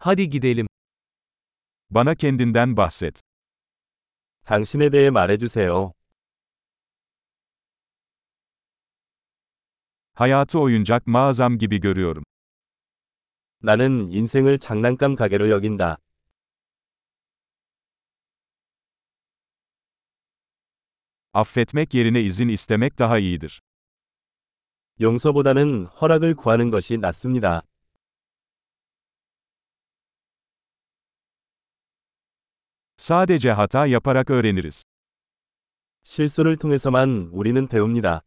Hadi gidelim. Bana kendinden bahset. 당신에 대해 말해주세요. Hayatı oyuncak mağazam gibi görüyorum. 나는 인생을 장난감 가게로 여긴다. Affetmek yerine izin istemek daha iyidir. 용서보다는 허락을 구하는 것이 낫습니다. Sadece hata yaparak öğreniriz. 실수를 통해서만 우리는 배웁니다.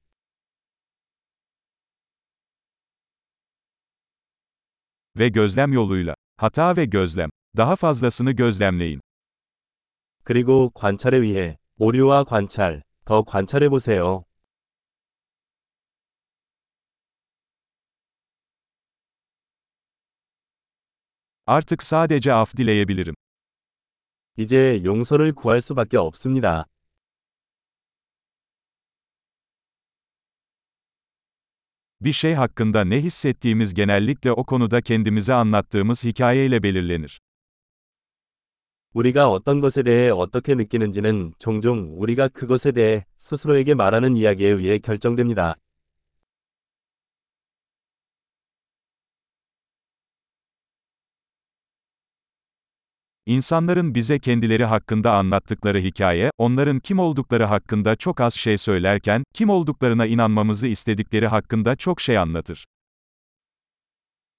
Ve gözlem yoluyla. Hata ve gözlem. Daha fazlasını gözlemleyin. 그리고 관찰에 의해 오류와 관찰, 더 관찰해 보세요. Artık sadece af dileyebilirim. 이제 용서를 구할 수밖에 없습니다. Bir şey hakkında ne hissettiğimiz genellikle o konuda kendimize anlattığımız hikayeyle belirlenir. 우리가 어떤 것에 대해 어떻게 느끼는지는 종종 우리가 그것에 대해 스스로에게 말하는 이야기에 의해 결정됩니다. İnsanların bize kendileri hakkında anlattıkları hikaye, onların kim oldukları hakkında çok az şey söylerken, kim olduklarına inanmamızı istedikleri hakkında çok şey anlatır.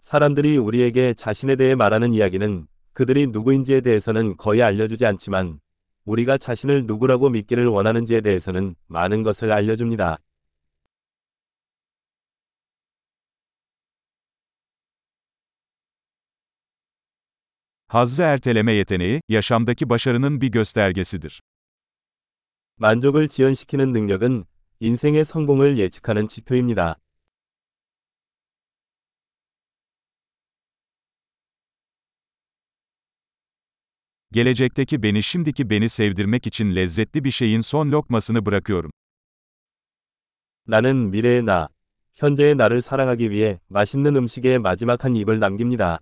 사람들이 우리에게 자신에 대해 말하는 이야기는 그들이 누구인지에 대해서는 거의 알려주지 않지만 우리가 자신을 누구라고 믿기를 원하는지에 대해서는 많은 것을 알려줍니다. Hazzı erteleme yeteneği, yaşamdaki başarının bir göstergesidir. 만족을 지연시키는 능력은 인생의 성공을 예측하는 지표입니다. Gelecekteki beni şimdiki beni sevdirmek için lezzetli bir şeyin son lokmasını bırakıyorum. 나는 미래의 나, 현재의 나를 사랑하기 위해 맛있는 음식의 마지막 한 입을 남깁니다.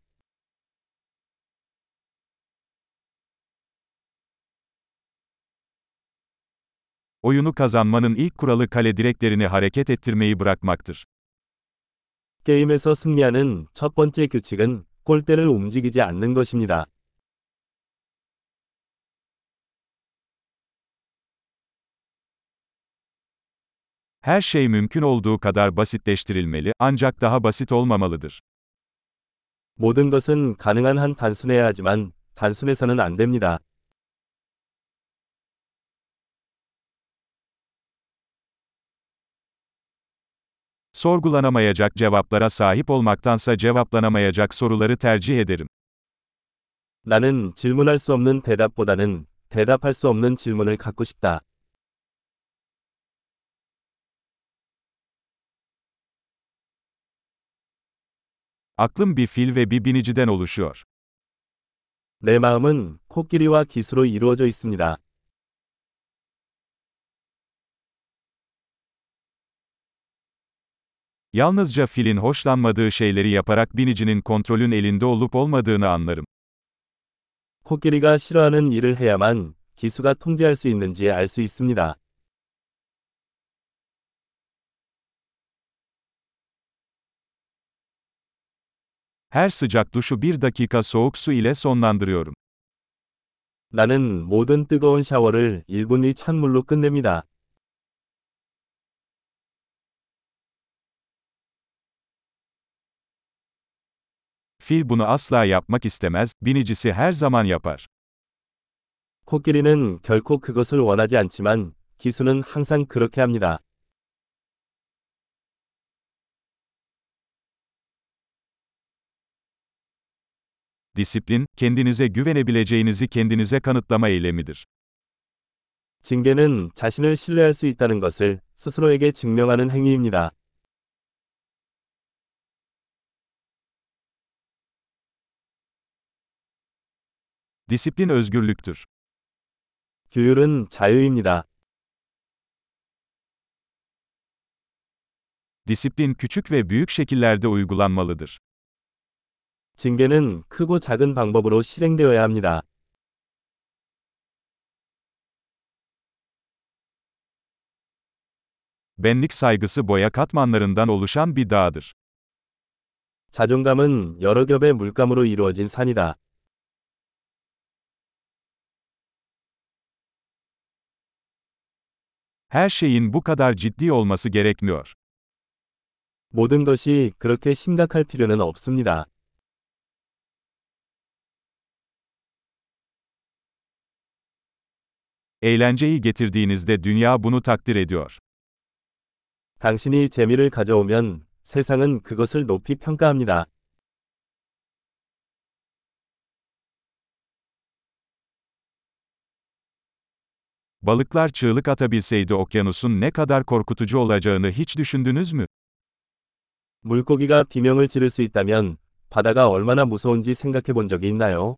Oyunu kazanmanın ilk kuralı kale direklerini hareket ettirmeyi bırakmaktır. 게임에서 승리하는 첫 번째 규칙은 골대를 움직이지 않는 것입니다. Her şey mümkün olduğu kadar basitleştirilmeli, ancak daha basit olmamalıdır. 모든 것은 가능한 한 단순해야 하지만 단순해서는 안 됩니다. Sorgulanamayacak cevaplara sahip olmaktansa cevaplanamayacak soruları tercih ederim. 나는 질문할 수 없는 대답보다는 대답할 수 없는 질문을 갖고 싶다. Aklım bir fil ve bir biniciden oluşuyor. 내 마음은 코끼리와 기수로 이루어져 있습니다. Yalnızca filin hoşlanmadığı şeyleri yaparak binicinin kontrolün elinde olup olmadığını anlarım. 코끼리가 싫어하는 일을 해야만 기수가 통제할 수 있는지 알 수 있습니다. Her sıcak duşu bir dakika soğuk su ile sonlandırıyorum. 나는 모든 뜨거운 샤워를 1분 이 찬물로 끝냅니다. Fil bunu asla yapmak istemez, binicisi her zaman yapar. 코끼리는 결코 그것을 원하지 않지만 기수는 항상 그렇게 합니다. Disiplin, kendinize güvenebileceğinizi kendinize kanıtlama eylemidir. 징계는 자신을 신뢰할 수 있다는 것을 스스로에게 증명하는 행위입니다. Disiplin özgürlüktür. 규율은 자유입니다. Disiplin küçük ve büyük şekillerde uygulanmalıdır. 징계는 크고 작은 방법으로 실행되어야 합니다. Benlik saygısı boya katmanlarından oluşan bir dağdır. 자존감은 여러 겹의 물감으로 이루어진 산이다. Her şeyin bu kadar ciddi olması gerekmiyor. 모든 것이 그렇게 심각할 필요는 없습니다. Eğlenceyi getirdiğinizde dünya bunu takdir ediyor. 당신이 재미를 가져오면 세상은 그것을 높이 평가합니다. Balıklar çığlık atabilseydi okyanusun ne kadar korkutucu olacağını hiç düşündünüz mü? 물고기가 비명을 지를 수 있다면 바다가 얼마나 무서운지 생각해 본 적이 있나요?